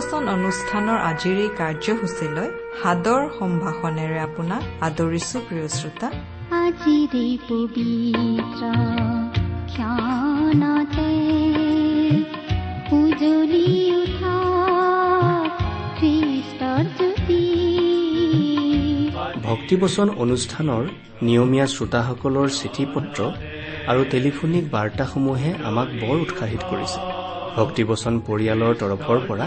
ভক্তিবচন অনুষ্ঠানৰ আজিৰ এই কাৰ্যসূচীলৈ সাদৰ সম্ভাষণেৰে আপোনাক আদৰিছো প্ৰিয় শ্ৰোতা। আজিৰে পবিত্ৰ উজলি উঠা খ্ৰীষ্টৰ জ্যোতি। ভক্তিবচন অনুষ্ঠানৰ নিয়মীয়া শ্ৰোতাসকলৰ চিঠি পত্ৰ আৰু টেলিফোনিক বাৰ্তাসমূহে আমাক বৰ উৎসাহিত কৰিছে। ভক্তিবচন পৰিয়ালৰ তৰফৰ পৰা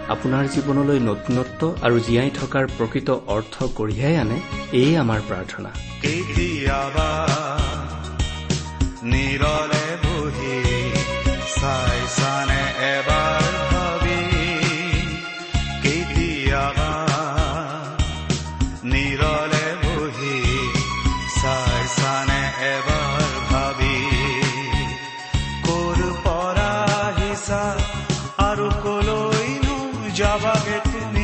আপোনাৰ জীৱনলৈ নতুনত্ব আৰু জীয়াই থকাৰ প্ৰকৃত অৰ্থ কঢ়িয়াই আনে এয়ে আমাৰ প্ৰাৰ্থনা। আৰু কলৈনো যাবাগে তুমি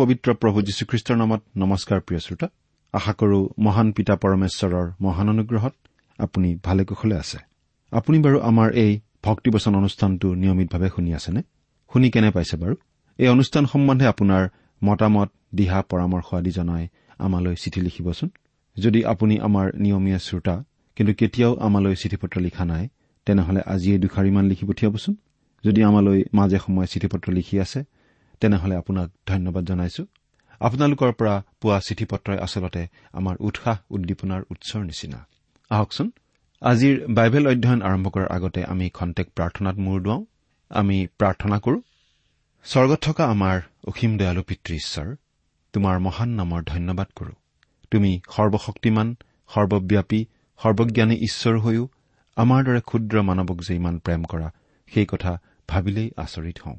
পবিত্ৰ প্ৰভু যীশুখ্ৰীষ্টৰ নামত নমস্কাৰ প্ৰিয় শ্ৰোতা। আশা কৰো মহান পিতা পৰমেশ্বৰৰ মহান অনুগ্ৰহত আপুনি ভালে কুশলে আছে। আপুনি বাৰু আমাৰ এই ভক্তিবচন অনুষ্ঠানটো নিয়মিতভাৱে শুনি আছেনে? শুনি কেনে পাইছে বাৰু? এই অনুষ্ঠান সম্বন্ধে আপোনাৰ মতামত দিহা পৰামৰ্শ আদি জনাই আমালৈ চিঠি লিখিবচোন। যদি আপুনি আমাৰ নিয়মীয়া শ্ৰোতা কিন্তু কেতিয়াও আমালৈ চিঠি পত্ৰ লিখা নাই তেনেহলে আজিয়ে দুষাৰিমান লিখি পঠিয়াবচোন। যদি আমালৈ মাজে সময়ে চিঠি পত্ৰ লিখি আছে তেনেহলে আপোনাক ধন্যবাদ জনাইছো। আপোনালোকৰ পৰা পোৱা চিঠি পত্ৰই আচলতে আমাৰ উৎসাহ উদ্দীপনাৰ উৎসৰ নিচিনা। আহকচোন আজিৰ বাইবেল অধ্যয়ন আৰম্ভ কৰাৰ আগতে আমি খন্তেক প্ৰাৰ্থনাত মূৰ দুৱাওঁ। আমি প্ৰাৰ্থনা কৰো স্বৰ্গত থকা আমাৰ অসীম দয়ালু পিতৃ ঈশ্বৰ তোমাৰ মহান নামৰ ধন্যবাদ কৰো। তুমি সৰ্বশক্তিমান সৰ্বব্যাপী সৰ্বজ্ঞানী ঈশ্বৰ হৈও আমাৰ দৰে ক্ষুদ্ৰ মানৱক যে ইমান প্ৰেম কৰা সেই কথা ভাবিলেই আচৰিত হওঁ।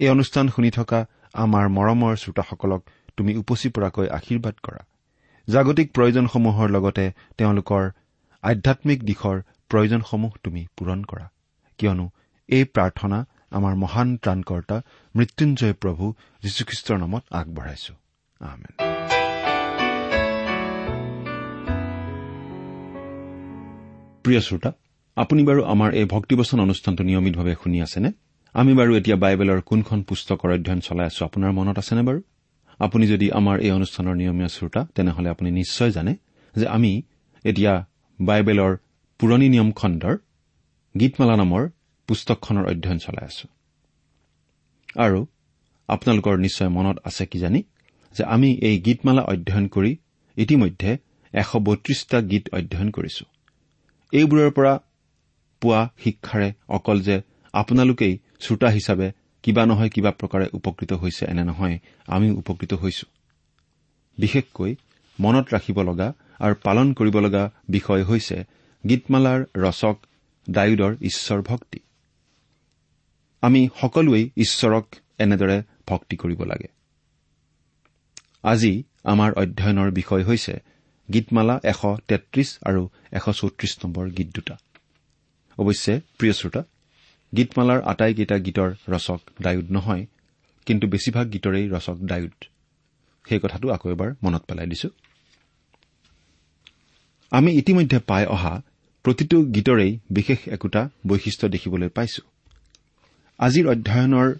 এই অনুষ্ঠান শুনি থকা আমাৰ মৰমৰ শ্ৰোতাসকলক তুমি উপচি পৰাকৈ আশীৰ্বাদ কৰা। জাগতিক প্ৰয়োজনসমূহৰ লগতে তেওঁলোকৰ আধ্যামিক দিশৰ প্ৰয়োজনসমূহ তুমি পূৰণ কৰা। কিয়নো এই প্ৰাৰ্থনা আমাৰ মহান ত্ৰাণকৰ্তা মৃত্যুঞ্জয় প্ৰভু যীশুখ্ৰীষ্টৰ নামত আগবঢ়াইছো। প্ৰিয় শ্ৰোতা আপুনি বাৰু আমাৰ এই ভক্তিবচন অনুষ্ঠানটো নিয়মিতভাৱে শুনি আছেনে? আমি বাৰু এতিয়া বাইবেলৰ কোনখন পুস্তকৰ অধ্যয়ন চলাই আছো আপোনাৰ মনত আছেনে বাৰু? আপুনি যদি আমাৰ এই অনুষ্ঠানৰ নিয়মীয়া শ্ৰোতা তেনেহলে আপুনি নিশ্চয় জানে যে আমি এতিয়া বাইবেলৰ পুৰণি নিয়ম খণ্ডৰ গীতমালা নামৰ পুস্তকখনৰ অধ্যয়ন চলাই আছো। আৰু আপোনালোকৰ নিশ্চয় মনত আছে কিজানি যে আমি এই গীতমালা অধ্যয়ন কৰি ইতিমধ্যে এশ বত্ৰিশটা গীত অধ্যয়ন কৰিছো। এইবোৰৰ পৰা পোৱা শিক্ষাৰে অকল যে আপোনালোকেই শ্ৰোতা হিচাপে কিবা নহয় কিবা প্ৰকাৰে উপকৃত হৈছে এনে নহয় আমিও উপকৃত হৈছো। বিশেষকৈ মনত ৰাখিব লগা আৰু পালন কৰিব লগা বিষয় হৈছে গীতমালাৰ ৰচক ডায়ুদৰ ঈশ্বৰ ভক্তি। আমি সকলোৱেই ঈশ্বৰক এনেদৰে ভক্তি কৰিব লাগে। আজি আমাৰ অধ্যয়নৰ বিষয় হৈছে গীতমালা এশ তেত্ৰিশ আৰু এশ চৌত্ৰিশ নম্বৰ গীত দুটা। অৱশ্যে প্ৰিয় শ্ৰোতা গীতমালাৰ আটাইকেইটা গীতৰ ৰচক ডায়ুদ নহয় কিন্তু বেছিভাগ গীতৰেই ৰচক ডায়ুদ। সেই কথাটো আকৌ এবাৰ মনত পেলাই দিছো। আমি ইতিমধ্যে পাই অহা প্ৰতিটো গীতৰেই বিশেষ একোটা বৈশিষ্ট্য দেখিবলৈ পাইছো। আজিৰ অধ্যয়নৰ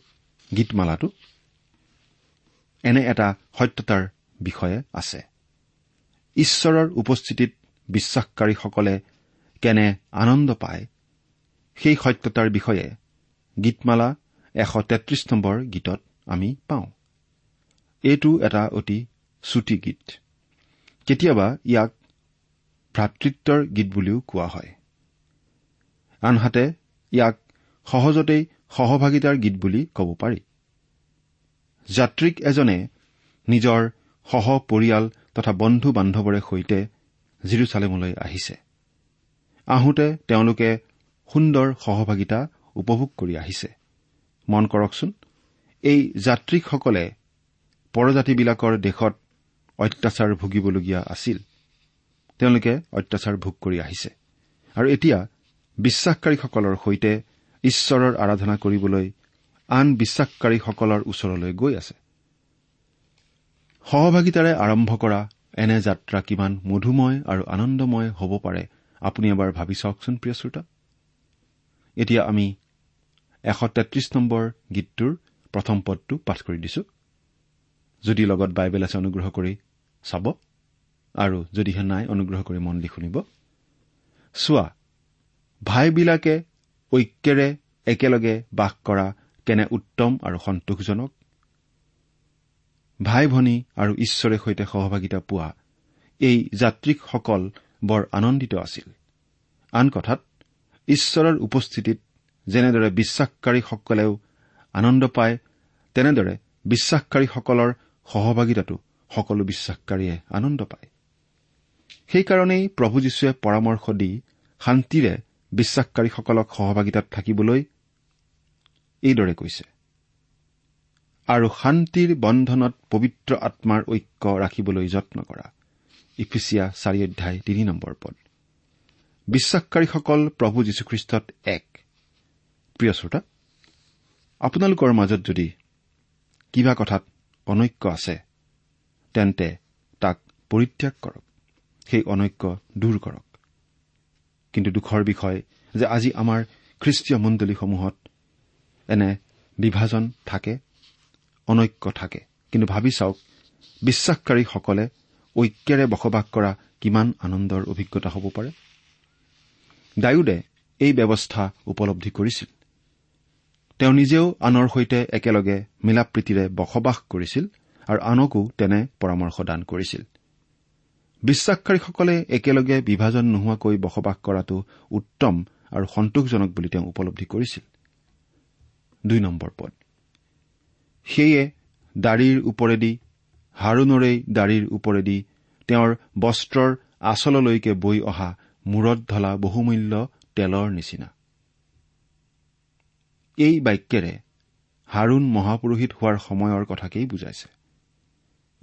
গীতমালাটো এনে এটা সত্যতাৰ বিষয়ে আছে। ঈশ্বৰৰ উপস্থিতিত বিশ্বাসকাৰীসকলে কেনে আনন্দ পায় সেই সত্যতাৰ বিষয়ে গীতমালা এশ তেত্ৰিশ নম্বৰ গীতত আমি পাওঁ। এইটো এটা অতি চুটি গীত। কেতিয়াবা ইয়াক ভ্ৰাতৃত্বৰ গীত বুলিও কোৱা হয়। আনহাতে ইয়াক সহজতেই সহভাগিতাৰ গীত বুলি ক'ব পাৰি। যাত্ৰীক এজনে নিজৰ সহ পৰিয়াল তথা বন্ধু বান্ধৱৰে সৈতে জিৰচালেমলৈ আহিছে। আহোঁতে তেওঁলোকে সুন্দৰ সহভাগিতা উপভোগ কৰি আহিছে। মন কৰকচোন এই যাত্ৰীসকলে পৰজাতিবিলাকৰ দেশত অত্যাচাৰ ভুগিবলগীয়া আছিল। তেওঁলোকে অত্যাচাৰ ভোগ কৰি আহিছে। আৰু এতিয়া বিশ্বাসকাৰীসকলৰ সৈতে ঈশ্বৰৰ আৰাধনা কৰিবলৈ আন বিশ্বাসকাৰীসকলৰ ওচৰলৈ গৈ আছে। সহভাগিতাৰে আৰম্ভ কৰা এনে যাত্ৰা কিমান মধুময় আৰু আনন্দময় হ'ব পাৰে আপুনি এবাৰ ভাবি চাওকচোন প্ৰিয় শ্ৰোতা। এতিয়া আমি এশ তেত্ৰিশ নম্বৰ গীতটোৰ প্ৰথম পদটো পাঠ কৰি দিছো। যদি লগত বাইবেল আছে অনুগ্ৰহ কৰি চাব। আৰু যদিহে নাই অনুগ্ৰহ কৰি মন দি শুনিব। চোৱা ভাইবিলাকে ঐক্যেৰে একেলগে বাস কৰা কেনে উত্তম আৰু সন্তোষজনক? ভাই ভনী আৰু ঈশ্বৰে সৈতে সহভাগিতা পোৱা এই যাত্ৰীকসকল বৰ আনন্দিত আছিল। আন কথাত ঈশ্বৰৰ উপস্থিতিত যেনেদৰে বিশ্বাসকাৰীসকলেও আনন্দ পায় তেনেদৰে বিশ্বাসকাৰীসকলৰ সহভাগিতাতো সকলো বিশ্বাসকাৰীয়ে আনন্দ পায়। সেইকাৰণেই প্ৰভু যীশুৱে পৰামৰ্শ দি শান্তিৰে বিশ্বাসকাৰীসকলক সহভাগিতাত থাকিবলৈ এইদৰে কৈছে। আৰু শান্তিৰ বন্ধনত পবিত্ৰ আত্মাৰ ঐক্য ৰাখিবলৈ যত্ন কৰা। ইফিচিয়া চাৰি অধ্যায় তিনি নম্বৰ পদ। বিশ্বাসকাৰীসকল প্ৰভু যীশুখ্ৰীষ্টত এক। প্ৰিয় শ্ৰোতা আপোনালোকৰ মাজত যদি কিবা কথাত অনৈক্য আছে তেন্তে তাক পৰিত্যাগ কৰক সেই অনৈক্য দূৰ কৰক। কিন্তু দুখৰ বিষয় যে আজি আমাৰ খ্ৰীষ্টীয় মণ্ডলীসমূহত এনে বিভাজন থাকে অনৈক্য থাকে। কিন্তু ভাবি চাওক বিশ্বাসকাৰীসকলে ঐক্যেৰে বসবাস কৰা কিমান আনন্দৰ অভিজ্ঞতা হ'ব পাৰে। ডায়ুদে এই ব্যৱস্থা উপলব্ধি কৰিছিল। তেওঁ নিজেও আনৰ সৈতে একেলগে মিলা প্ৰীতিৰে বসবাস কৰিছিল আৰু আনকো তেনে পৰামৰ্শ দান কৰিছিল। বিশ্বাসকাৰীসকলে একেলগে বিভাজন নোহোৱাকৈ বসবাস কৰাটো উত্তম আৰু সন্তোষজনক বুলি তেওঁ উপলব্ধি কৰিছিল। সেয়ে দাড়ীৰ ওপৰেদি হাৰুণৰেই দাড়ীৰ ওপৰেদি তেওঁৰ বস্ত্ৰৰ আচললৈকে বৈ অহা মূৰত ঢলা বহুমূল্য তেলৰ নিচিনা। এই বাক্যেৰে হাৰুণ মহাপুৰোহিত হোৱাৰ সময়ৰ কথাকেই বুজাইছে।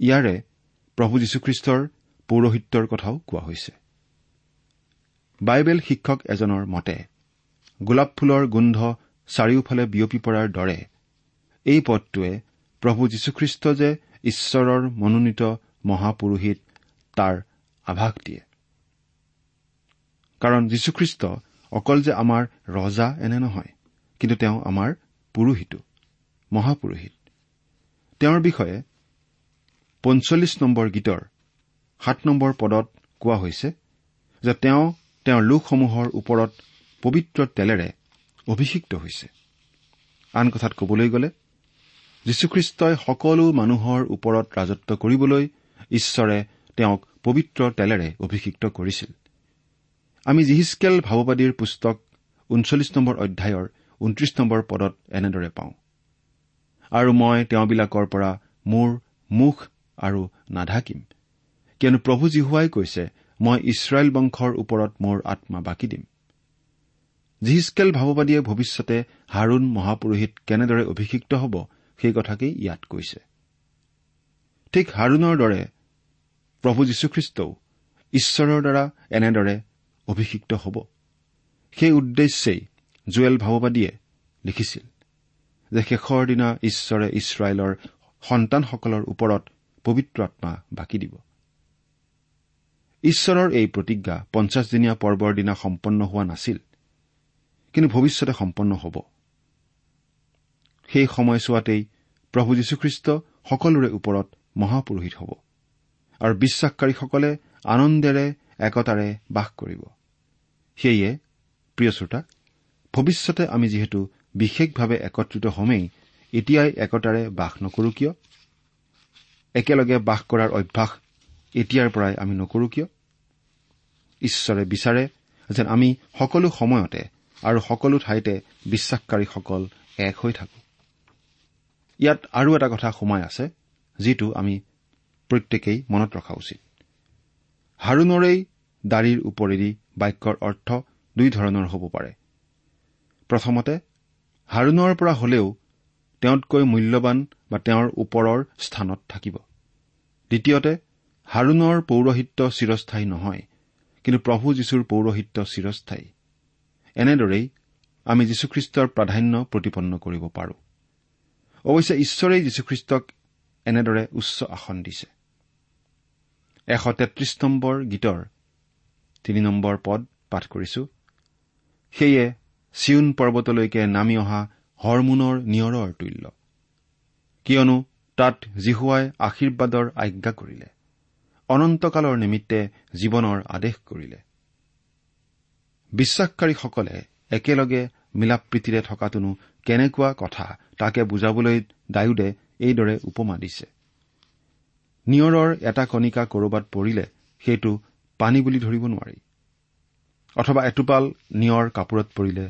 ইয়াৰে প্ৰভু যীশুখ্ৰীষ্টৰ পৌৰোহিত্যৰ কথাও কোৱা হৈছে। বাইবেল শিক্ষক এজনৰ মতে গোলাপ ফুলৰ গোন্ধ চাৰিওফালে বিয়পি পৰাৰ দৰে এই পদটোৱে প্ৰভু যীশুখ্ৰীষ্ট যে ঈশ্বৰৰ মনোনীত মহাপুৰোহিত তাৰ আভাস দিয়ে। কাৰণ যীশুখ্ৰীষ্ট অকল যে আমাৰ ৰজা এনে নহয় কিন্তু তেওঁ আমাৰ পুৰোহিতো মহাপুৰোহিত। তেওঁৰ বিষয়ে পঞ্চল্লিছ নম্বৰ গীতৰ সাত নম্বৰ পদত কোৱা হৈছে যে তেওঁ তেওঁৰ লোকসমূহৰ ওপৰত পবিত্ৰ তেলেৰে অভিষিক্ত হৈছে। আন কথাত কবলৈ গ'লে যীশুখ্ৰীষ্টই সকলো মানুহৰ ওপৰত ৰাজত্ব কৰিবলৈ ঈশ্বৰে তেওঁক পবিত্ৰ তেলেৰে অভিষিক্ত কৰিছিল। আমি জিহিচকেল ভাৱবাদীৰ পুস্তক ঊনচল্লিছ নম্বৰ অধ্যায়ৰ ঊনত্ৰিশ নম্বৰ পদত এনেদৰে পাওঁ। আৰু মই তেওঁবিলাকৰ পৰা মোৰ মুখ আৰু নাঢাকিম কিয়নো প্ৰভু জীহুৱাই কৈছে মই ইছৰাইল বংশৰ ওপৰত মোৰ আত্মা বাকি দিম। জিহিচকেল ভাৱবাদীয়ে ভৱিষ্যতে হাৰুণ মহাপুৰোহিত কেনেদৰে অভিষিক্ত হ'ব সেই কথাকেই ইয়াত কৈছে। ঠিক হাৰুণৰ দৰে প্ৰভু যীশুখ্ৰীষ্টও ঈশ্বৰৰ দ্বাৰা এনেদৰে অভিষিক্ত হ'ব। সেই উদ্দেশ্যেই জুৱেল ভাৱবাদীয়ে লিখিছিল যে শেষৰ দিনা ঈশ্বৰে ইছৰাইলৰ সন্তানসকলৰ ওপৰত পবিত্ৰ আত্মা বাকি দিব। ঈশ্বৰৰ এই প্ৰতিজ্ঞা পঞ্চাছদিনীয়া পৰ্বৰ দিনা সম্পন্ন হোৱা নাছিল কিন্তু ভৱিষ্যতে সম্পন্ন হ'ব। সেই সময়ছোৱাতেই প্ৰভু যীশুখ্ৰীষ্ট সকলোৰে ওপৰত মহাপুৰোহিত হ'ব আৰু বিশ্বাসকাৰীসকলে আনন্দেৰে একতাৰে বাস কৰিব। সেয়ে প্ৰিয় শ্ৰোতা ভৱিষ্যতে আমি যিহেতু বিশেষভাৱে একত্ৰিত হমেই এতিয়াই একতাৰে বাস নকৰো কিয়? একেলগে বাস কৰাৰ অভ্যাস এতিয়াৰ পৰাই আমি নকৰো কিয়? ঈশ্বৰে বিচাৰে যেন আমি সকলো সময়তে আৰু সকলো ঠাইতে বিশ্বাসকাৰীসকল এক হৈ থাকো। ইয়াত আৰু এটা কথা সোমাই আছে যিটো আমি প্ৰত্যেকেই মনত ৰখা উচিত। হাৰুণৰেই দাড়ীৰ ওপৰেদি বাক্যৰ অৰ্থ দুই ধৰণৰ হ'ব পাৰে। প্ৰথমতে হাৰুণৰ পৰা হলেও তেওঁতকৈ মূল্যৱান বা তেওঁৰ ওপৰৰ স্থানত থাকিব। দ্বিতীয়তে হাৰুণৰ পৌৰহিত্য চিৰস্থায়ী নহয় কিন্তু প্ৰভু যীশুৰ পৌৰহিত্য চিৰস্থায়ী। এনেদৰেই আমি যীশুখ্ৰীষ্টৰ প্ৰাধান্য প্ৰতিপন্ন কৰিব পাৰো। অৱশ্যে ঈশ্বৰেই যীশুখ্ৰীষ্টক এনেদৰে উচ্চ আসন দিছে। এশ তেত্ৰিশ নম্বৰ গীতৰ তিনি নম্বৰ পদ পাঠ কৰিছো। সেয়ে চিউন পৰ্বতলৈকে নামি অহা হৰমোনৰ নিয়ৰৰ তুল্য কিয়নো তাত জিহুৱাই আশীৰ্বাদৰ আজ্ঞা কৰিলে। অনন্তকালৰ নিমিত্তে জীৱনৰ আদেশ কৰিলে। বিশ্বাসকাৰীসকলে একেলগে মিলা প্ৰীতিৰে থকাটোনো কেনেকুৱা কথা তাকে বুজাবলৈ ডায়ুদে এইদৰে উপমা দিছে। নিয়ৰৰ এটা কণিকা কৰবাত পৰিলে সেইটো পানী বুলি ধৰিব নোৱাৰি। অথবা এটোপাল নিয়ৰ কাপোৰত পৰিলে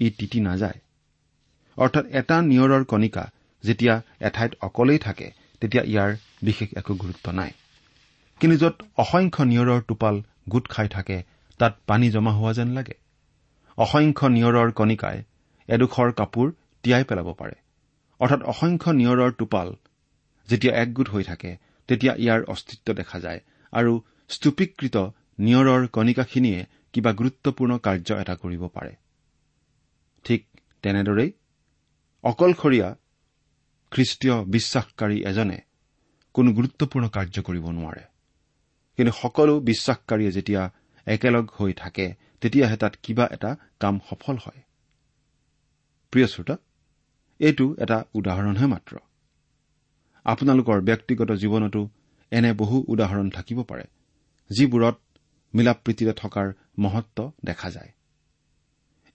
ই তিতি নাযায়। অৰ্থাৎ এটা নিয়ৰৰ কণিকা যেতিয়া এঠাইত অকলেই থাকে তেতিয়া ইয়াৰ বিশেষ একো গুৰুত্ব নাই। কিন্তু য'ত অসংখ্য নিয়ৰৰ টোপাল গোট খাই থাকে তাত পানী জমা হোৱা যেন লাগে। অসংখ্য নিয়ৰৰ কণিকাই এডোখৰ কাপোৰ তিয়াই পেলাব পাৰে। অৰ্থাৎ অসংখ্য নিয়ৰৰ টোপাল যেতিয়া একগোট হৈ থাকে তেতিয়া ইয়াৰ অস্তিত্ব দেখা যায় আৰু স্তূপীকৃত নিয়ৰৰ কণিকাখিনিয়ে কিবা গুৰুত্বপূৰ্ণ কাৰ্য এটা কৰিব পাৰে। ঠিক তেনেদৰেই অকলশৰীয়া খ্ৰীষ্টীয় বিশ্বাসকাৰী এজনে কোনো গুৰুত্বপূৰ্ণ কাৰ্য কৰিব নোৱাৰে। কিন্তু সকলো বিশ্বাসকাৰীয়ে যেতিয়া একেলগ হৈ থাকে তেতিয়াহে তাত কিবা এটা কাম সফল হয়। প্ৰিয় শ্ৰোতা এইটো এটা উদাহৰণহে মাত্ৰ। আপোনালোকৰ ব্যক্তিগত জীৱনতো এনে বহু উদাহৰণ থাকিব পাৰে। যিবোৰত মিলা প্ৰীতিৰে থকাৰ মহত্ব দেখা যায়।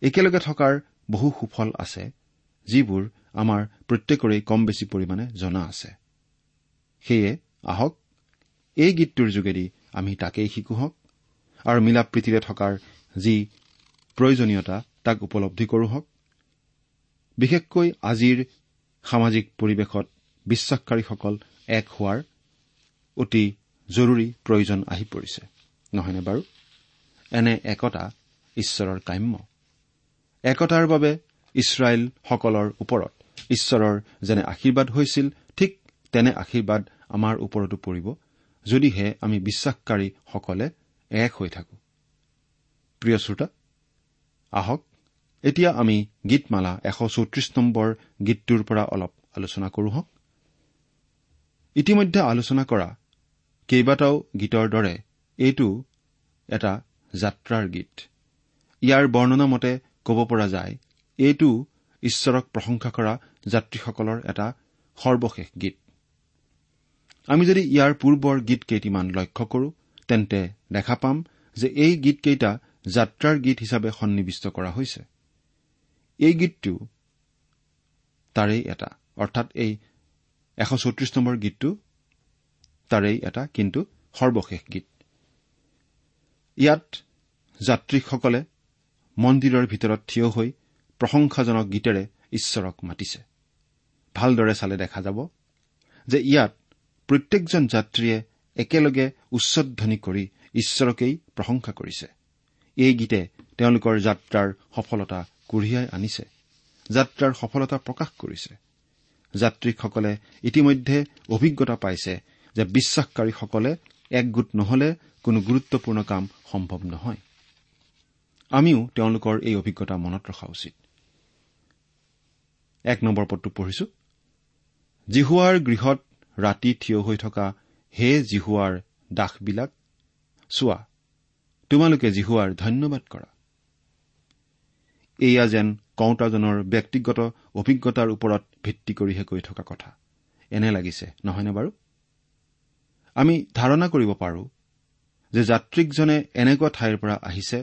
একেলগে থকাৰ বহু সুফল আছে যিবোৰ আমাৰ প্ৰত্যেকৰে কম বেছি পৰিমাণে জনা আছে। সেয়ে আহক এই গীতটোৰ যোগেদি আমি তাকেই শিকো হওক আৰু মিলা প্ৰীতিৰে থকাৰ যি প্ৰয়োজনীয়তা তাক উপলব্ধি কৰো হওক বিশেষকৈ আজিৰ সামাজিক পৰিৱেশত বিশ্বাসকাৰীসকল এক হোৱাৰ অতি জৰুৰী প্ৰয়োজন আহি পৰিছে। নহয়নে বাৰু? এনে একতা ঈশ্বৰৰ কাম্য। একতাৰ বাবে ইছৰাইলসকলৰ ওপৰত ঈশ্বৰৰ যেনে আশীৰ্বাদ হৈছিল ঠিক তেনে আশীৰ্বাদ আমাৰ ওপৰতো পৰিব যদিহে আমি বিশ্বাসকাৰীসকলে এক হৈ থাকো। প্ৰিয় শ্ৰোতা আহক এতিয়া আমি গীতমালা এশ চৌত্ৰিশ নম্বৰ গীতটোৰ পৰা অলপ আলোচনা কৰো হওক। ইতিমধ্যে আলোচনা কৰা কেইবাটাও গীতৰ দৰে এইটো এটা যাত্ৰাৰ গীত। ইয়াৰ বৰ্ণনা মতে ক'ব পৰা যায় এইটো ঈশ্বৰক প্ৰশংসা কৰা যাত্ৰীসকলৰ এটা সৰ্বশেষ গীত। আমি যদি ইয়াৰ পূৰ্বৰ গীত কেইটিমান লক্ষ্য কৰো তেন্তে দেখা পাম যে এই গীতকেইটা যাত্ৰাৰ গীত হিচাপে সন্নিৱিষ্ট কৰা হৈছে। এই গীতটো তাৰেই এটা অৰ্থাৎ এই এশ চৌত্ৰিশ নম্বৰ গীতটো তাৰেই এটা কিন্তু সৰ্বশেষ গীত। ইয়াত যাত্ৰীসকলে মন্দিৰৰ ভিতৰত থিয় হৈ প্ৰশংসাজনক গীতেৰে ঈশ্বৰক মাতিছে। ভালদৰে চালে দেখা যাব যে ইয়াত প্ৰত্যেকজন যাত্ৰীয়ে একেলগে উচ্চধ্বনি কৰি ঈশ্বৰকেই প্ৰশংসা কৰিছে। এই গীতে তেওঁলোকৰ যাত্ৰাৰ সফলতা কঢ়িয়াই আনিছে যাত্ৰাৰ সফলতা প্ৰকাশ কৰিছে। যাত্ৰীসকলে ইতিমধ্যে অভিজ্ঞতা পাইছে যে বিশ্বাসকাৰীসকলে একগোট নহলে কোনো গুৰুত্বপূৰ্ণ কাম সম্ভৱ নহয়। আমিও তেওঁলোকৰ এই অভিজ্ঞতা মনত ৰখা উচিত। এক নম্বৰ পদটো পঢ়িছো। জিহুৱাৰ গৃহত ৰাতি থিয় হৈ থকা হে জিহুৱাৰ দাসবিলাক চোৱা তোমালোকে জিহুৱাৰ ধন্যবাদ কৰা। এয়া যেন কওঁতাজনৰ ব্যক্তিগত অভিজ্ঞতাৰ ওপৰত ভিত্তি কৰিহে কৈ থকা কথা। এনে লাগিছে নহয়নে বাৰু? আমি ধাৰণা কৰিব পাৰো যে যাত্ৰীকজনে এনেকুৱা ঠাইৰ পৰা আহিছে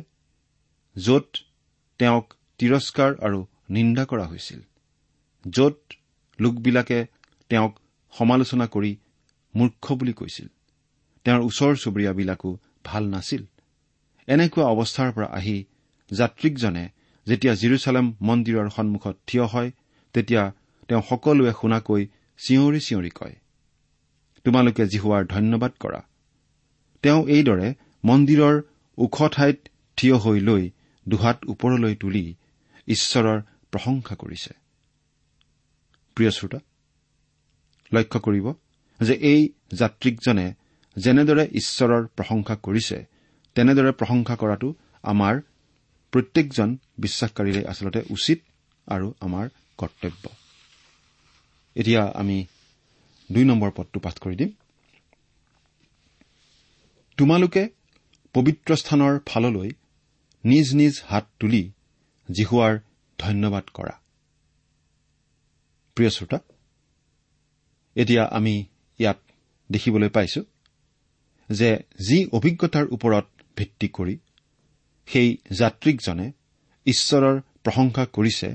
য'ত তেওঁক তিৰস্কাৰ আৰু নিন্দা কৰা হৈছিল য'ত লোকবিলাকে তেওঁক সমালোচনা কৰি মূৰ্খ বুলি কৈছিল। তেওঁৰ ওচৰ চুবুৰীয়াবিলাকো ভাল নাছিল। এনেকুৱা অৱস্থাৰ পৰা আহি যাত্ৰীকজনে যেতিয়া জিৰচালেম মন্দিৰৰ সন্মুখত থিয় হয় তেতিয়া তেওঁ সকলোৱে শুনাকৈ চিঞৰি চিঞৰি কয় তোমালোকে জিহুৱাৰ ধন্যবাদ কৰা। তেওঁ এইদৰে মন্দিৰৰ ওখ ঠাইত থিয় হৈ লৈ দুহাত ওপৰলৈ তুলি ঈশ্বৰৰ প্ৰশংসা কৰিছে। লক্ষ্য কৰিব যে এই যাত্ৰীকজনে যেনেদৰে ঈশ্বৰৰ প্ৰশংসা কৰিছে তেনেদৰে প্ৰশংসা কৰাটো আমাৰ প্ৰত্যেকজন বিশ্বাসকাৰীৰে আচলতে উচিত আৰু আমাৰ কৰ্তব্য। এতিয়া আমি দুই নম্বৰ পদটো পাঠ কৰি দিম। তোমালোকে পবিত্ৰ স্থানৰ ফাললৈ নিজ নিজ হাত তুলি জিহুৱাৰ ধন্যবাদ কৰা। প্ৰিয় শ্ৰোতা এতিয়া আমি ইয়াত দেখিবলৈ পাইছো যে যি অভিজ্ঞতাৰ ওপৰত ভিত্তি কৰি সেই যাত্ৰীকজনে ঈশ্বৰৰ প্ৰশংসা কৰিছে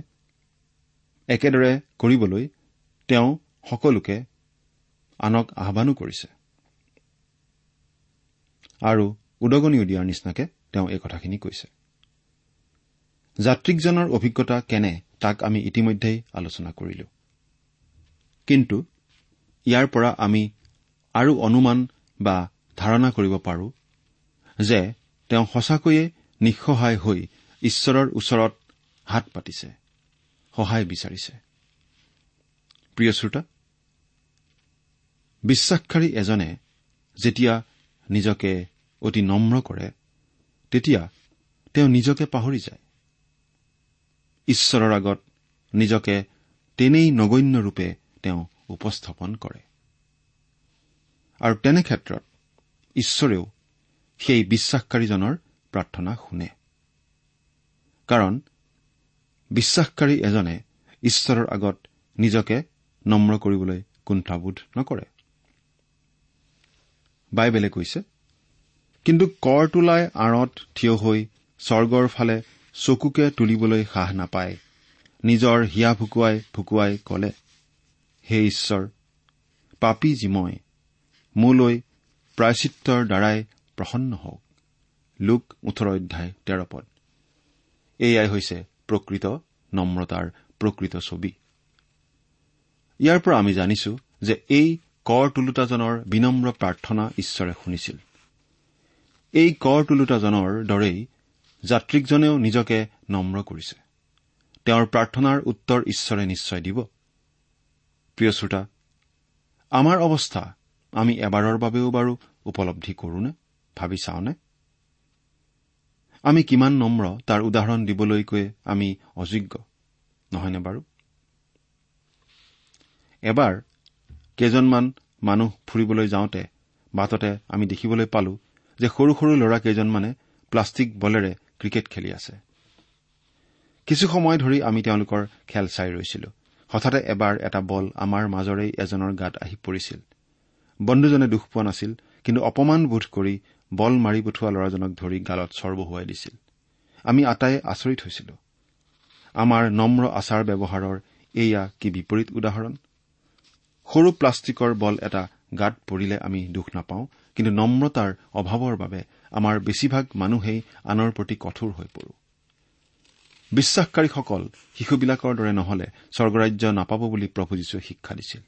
একেদৰে কৰিবলৈ তেওঁ সকলোকে আনক আহানো কৰিছে। আৰু উদগনিও দিয়াৰ নিচিনাকে তেওঁ এই কথাখিনি কৈছে। যাত্ৰীকজনৰ অভিজ্ঞতা কেনে তাক আমি ইতিমধ্যেই আলোচনা কৰিলো। কিন্তু ইয়াৰ পৰা আমি আৰু অনুমান বা ধাৰণা কৰিব পাৰো যে তেওঁ সঁচাকৈয়ে নিঃসহায় হৈ ঈশ্বৰৰ ওচৰত হাত পাতিছে সহায় বিচাৰিছে। প্ৰিয় শ্ৰোতা বিশ্বাসকাৰী এজনে যেতিয়া নিজকে অতি নম্ৰ কৰে তেতিয়া তেওঁ নিজকে পাহৰি যায়। ঈশ্বৰৰ আগত নিজকে তেনেই নগণ্য ৰূপে তেওঁ উপস্থাপন কৰে। আৰু তেনে ক্ষেত্ৰত ঈশ্বৰেও সেই বিশ্বাসকাৰীজনৰ প্ৰাৰ্থনা শুনে। কাৰণ বিশ্বাসকাৰী এজনে ঈশ্বৰৰ আগত নিজকে নম্ৰ কৰিবলৈ কুণ্ঠাবোধ নকৰে। বাইবেলে কৈছে কিন্তু কৰ তোলাই আঁৰত থিয় হৈ স্বৰ্গৰ ফালে চকুকে তুলিবলৈ সাহ নাপায়। নিজৰ হিয়া ভুকুৱাই ভুকুৱাই কলে হে ঈশ্বৰ পাপী যি মই মোলৈ প্ৰায়চিত্ৰৰ দ্বাৰাই প্ৰসন্ন হওক। লোক ওঠৰ অধ্যায় তেৰ পদ। এয়াই হৈছে প্ৰকৃত নম্ৰতাৰ প্ৰকৃত ছবি। ইয়াৰ পৰা আমি জানিছো যে এই কৰ তোলোতাজনৰ বিনম্ৰ প্ৰাৰ্থনা ঈশ্বৰে শুনিছিল। এই কৰ তোলোতাজনৰ দৰেই যাত্ৰিকজনেও নিজকে নম্ৰ কৰিছে। তেওঁৰ প্ৰাৰ্থনাৰ উত্তৰ ঈশ্বৰে নিশ্চয় দিব। প্ৰিয় শ্ৰোতা আমাৰ অৱস্থা আমি এবাৰৰ বাবেও বাৰু উপলব্ধি কৰোনে ভাবি চাওনে? আমি কিমান নম্ৰ তাৰ উদাহৰণ দিবলৈকৈ আমি অযোগ্য নহয়নে বাৰু? এবাৰ কেইজনমান মানুহ ফুৰিবলৈ যাওঁতে বাটতে আমি দেখিবলৈ পালো যে সৰু সৰু ল'ৰা কেইজনমানে প্লাষ্টিক বলেৰে ক্ৰিকেট খেলি আছে। কিছু সময় ধৰি আমি তেওঁলোকৰ খেল চাই ৰৈছিলো। হঠাতে এবাৰ এটা বল আমাৰ মাজৰেই এজনৰ গাত আহি পৰিছিল। বন্ধুজনে দুখ পোৱা নাছিল কিন্তু অপমান বোধ কৰি বল মাৰি পঠোৱা ল'ৰাজনক ধৰি গালত চৰ বহুৱাই দিছিল। আমি আটাই আচৰিত হৈছিলো। আমাৰ নম্ৰ আচাৰ ব্যৱহাৰৰ এয়া কি বিপৰীত উদাহৰণ? সৰু প্লাষ্টিকৰ বল এটা গাত পৰিলে আমি দুখ নাপাওঁ কিন্তু নম্ৰতাৰ অভাৱৰ বাবে আমাৰ বেছিভাগ মানুহেই আনৰ প্ৰতি কঠোৰ হৈ পৰো। বিশ্বাসকাৰীসকল শিশুবিলাকৰ দৰে নহলে স্বৰ্গৰাজ্য নাপাব বুলি প্ৰভু যীশুৱে শিক্ষা দিছিল।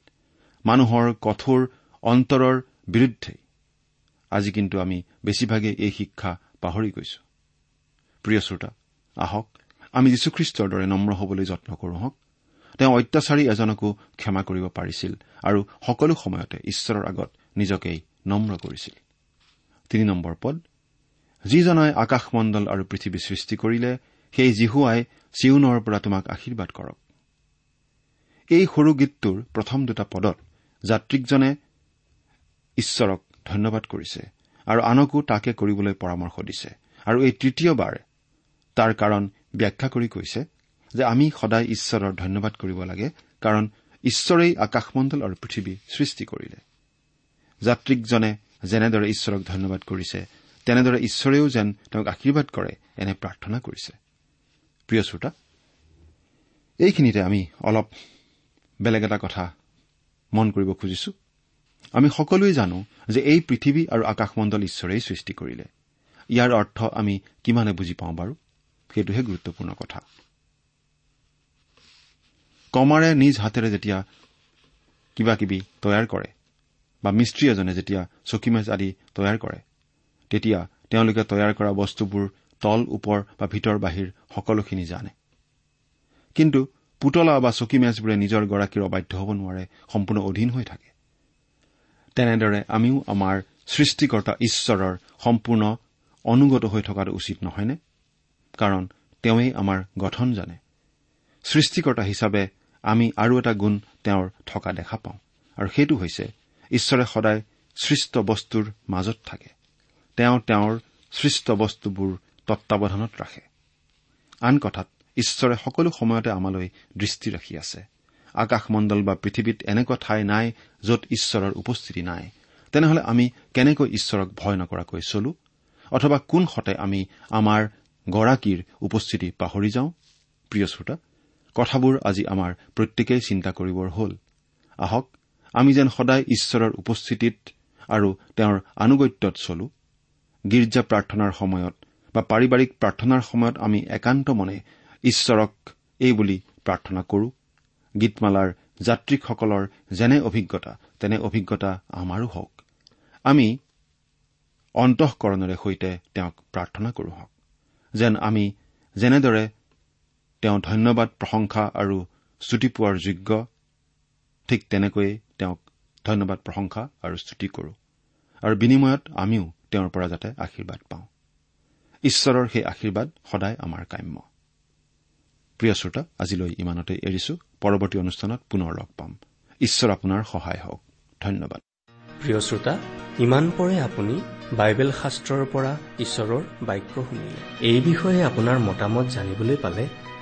মানুহৰ কঠোৰ অন্তৰৰ বিৰুদ্ধে আজি কিন্তু আমি বেছিভাগেই এই শিক্ষা পাহৰি গৈছো। প্ৰিয় শ্ৰোতা আহক আমি যীশুখ্ৰীষ্টৰ দৰে নম্ৰ হবলৈ যত্ন কৰো হওক তেওঁ অত্যাচাৰী এজনকো ক্ষমা কৰিব পাৰিছিল আৰু সকলো সময়তে ঈশ্বৰৰ আগত নিজকেই নম্ৰ কৰিছিল। তিনি নম্বৰ পদ যিজনাই আকাশমণ্ডল আৰু পৃথিৱী সৃষ্টি কৰিলে সেই জিহুৱাই চিউনৰ পৰা তোমাক আশীৰ্বাদ কৰক। এই সৰু গীতটোৰ প্ৰথম দুটা পদত যাত্ৰিকজনে ঈশ্বৰক ধন্যবাদ কৰিছে আৰু আনকো তাকে কৰিবলৈ পৰামৰ্শ দিছে। আৰু এই তৃতীয়বাৰ তাৰ কাৰণ ব্যাখ্যা কৰি কৈছে যে আমি সদায় ঈশ্বৰৰ ধন্যবাদ কৰিব লাগে কাৰণ ঈশ্বৰেই আকাশমণ্ডল আৰু পৃথিৱী সৃষ্টি কৰিলে। যাত্ৰিকজনে যেনেদৰে ঈশ্বৰক ধন্যবাদ কৰিছে তেনেদৰে ঈশ্বৰেও যেন তেওঁক আশীৰ্বাদ কৰে এনে প্ৰাৰ্থনা কৰিছে। প্ৰিয় শ্ৰোতা এইখিনিতে আমি অলপ বেলেগ এটা কথা মন কৰিব খুজিছো। আমি সকলোৱে জানো যে এই পৃথিৱী আৰু আকাশমণ্ডল ঈশ্বৰেই সৃষ্টি কৰিলে। ইয়াৰ অৰ্থ আমি কিমানে বুজি পাওঁ বাৰু? সেইটোহে গুৰুত্বপূৰ্ণ কথা। কমাৰে নিজ হাতেৰে যেতিয়া কিবা কিবি তৈয়াৰ কৰে বা মিস্ত্ৰী এজনে যেতিয়া চকীমেজ আদি তৈয়াৰ কৰে তেতিয়া তেওঁলোকে তৈয়াৰ কৰা বস্তুবোৰ তল ওপৰ বা ভিতৰ বাহিৰ সকলোখিনি জানে। কিন্তু পুতলা বা চকী মেজবোৰে নিজৰ গৰাকীৰ অবাধ্য হ'ব নোৱাৰে সম্পূৰ্ণ অধীন হৈ থাকে। তেনেদৰে আমিও আমাৰ সৃষ্টিকৰ্তা ঈশ্বৰৰ সম্পূৰ্ণ অনুগত হৈ থকাটো উচিত নহয়নে? কাৰণ তেওঁই আমাৰ গঠন জানে। সৃষ্টিকৰ্তা হিচাপে আমি আৰু এটা গুণ তেওঁৰ থকা দেখা পাওঁ। আৰু সেইটো হৈছে ঈশ্বৰে সদায় সৃষ্ট বস্তুৰ মাজত থাকে। তেওঁ তেওঁৰ সৃষ্ট বস্তুবোৰ তত্বাৱধানত ৰাখে। আন কথাত ঈশ্বৰে সকলো সময়তে আমালৈ দৃষ্টি ৰাখি আছে। আকাশমণ্ডল বা পৃথিৱীত এনেকুৱা ঠাই নাই য'ত ঈশ্বৰৰ উপস্থিতি নাই। তেনেহলে আমি কেনেকৈ ঈশ্বৰক ভয় নকৰাকৈ চলো? অথবা কোন হতে আমি আমাৰ গৰাকীৰ উপস্থিতি পাহৰি যাওঁ? প্ৰিয় শ্ৰোতা কথাবোৰ আজি আমাৰ প্ৰত্যেকেই চিন্তা কৰিবৰ হ'ল। আহক আমি যেন সদায় ঈশ্বৰৰ উপস্থিতিত আৰু তেওঁৰ আনুগত্যত চলো। গীৰ্জা প্ৰাৰ্থনাৰ সময়ত বা পাৰিবাৰিক প্ৰাৰ্থনাৰ সময়ত আমি একান্ত মনে ঈশ্বৰক এই বুলি প্ৰাৰ্থনা কৰো। গীতমালাৰ যাত্ৰীসকলৰ যেনে অভিজ্ঞতা তেনে অভিজ্ঞতা আমাৰো হওক। আমি অন্তঃকৰণেৰে সৈতে তেওঁক প্ৰাৰ্থনা কৰো হওক। যেন আমি যেনেদৰে তেওঁ ধন্যবাদ প্ৰশংসা আৰু স্তুতি পোৱাৰ যোগ্য। ঠিক তেনেকৈয়ে তেওঁক ধন্যবাদ প্ৰশংসা আৰু স্তুতি কৰো। আৰু বিনিময়ত আমিও তেওঁৰ পৰা যাতে আশীৰ্বাদ পাওঁ। ঈশ্বৰৰ সেই আশীৰ্বাদ সদায় আমাৰ কাম্য। প্ৰিয় শ্ৰোতা আজিলৈ ইমানতে এৰিছো। পৰৱৰ্তী অনুষ্ঠানত পুনৰ লগ পাম। ঈশ্বৰ আপোনাৰ সহায় হওক। ধন্যবাদ। প্ৰিয় শ্ৰোতা ইমান পৰে আপুনি বাইবেল শাস্ত্ৰৰ পৰা ঈশ্বৰৰ বাক্য শুনিলে। এই বিষয়ে আপোনাৰ মতামত জানিবলৈ পালে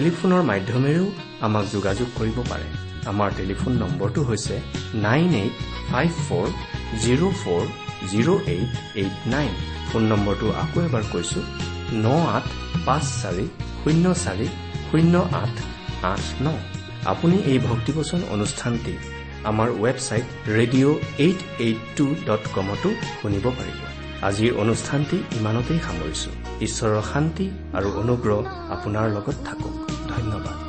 টেলিফোনৰ মাধ্যমেৰেও আমাক যোগাযোগ কৰিব পাৰে। আমাৰ টেলিফোন নম্বৰটো হৈছে nine eight five four zero' four zero' eight eight nine. Phone নম্বৰটো আকৌ এবাৰ কৈছো ন আঠ পাঁচ চাৰি শূন্য চাৰি শূন্য আঠ আঠ ন। আপুনি এই ভক্তিবচন অনুষ্ঠানটি আমাৰ website radio' eight eight two dot কমতো শুনিব পাৰিব। আজিৰ অনুষ্ঠানটি ইমানতেই সামৰিছো। ঈশ্বৰৰ শান্তি আৰু অনুগ্ৰহ আপোনাৰ লগত থাকক। ধন্যবাদ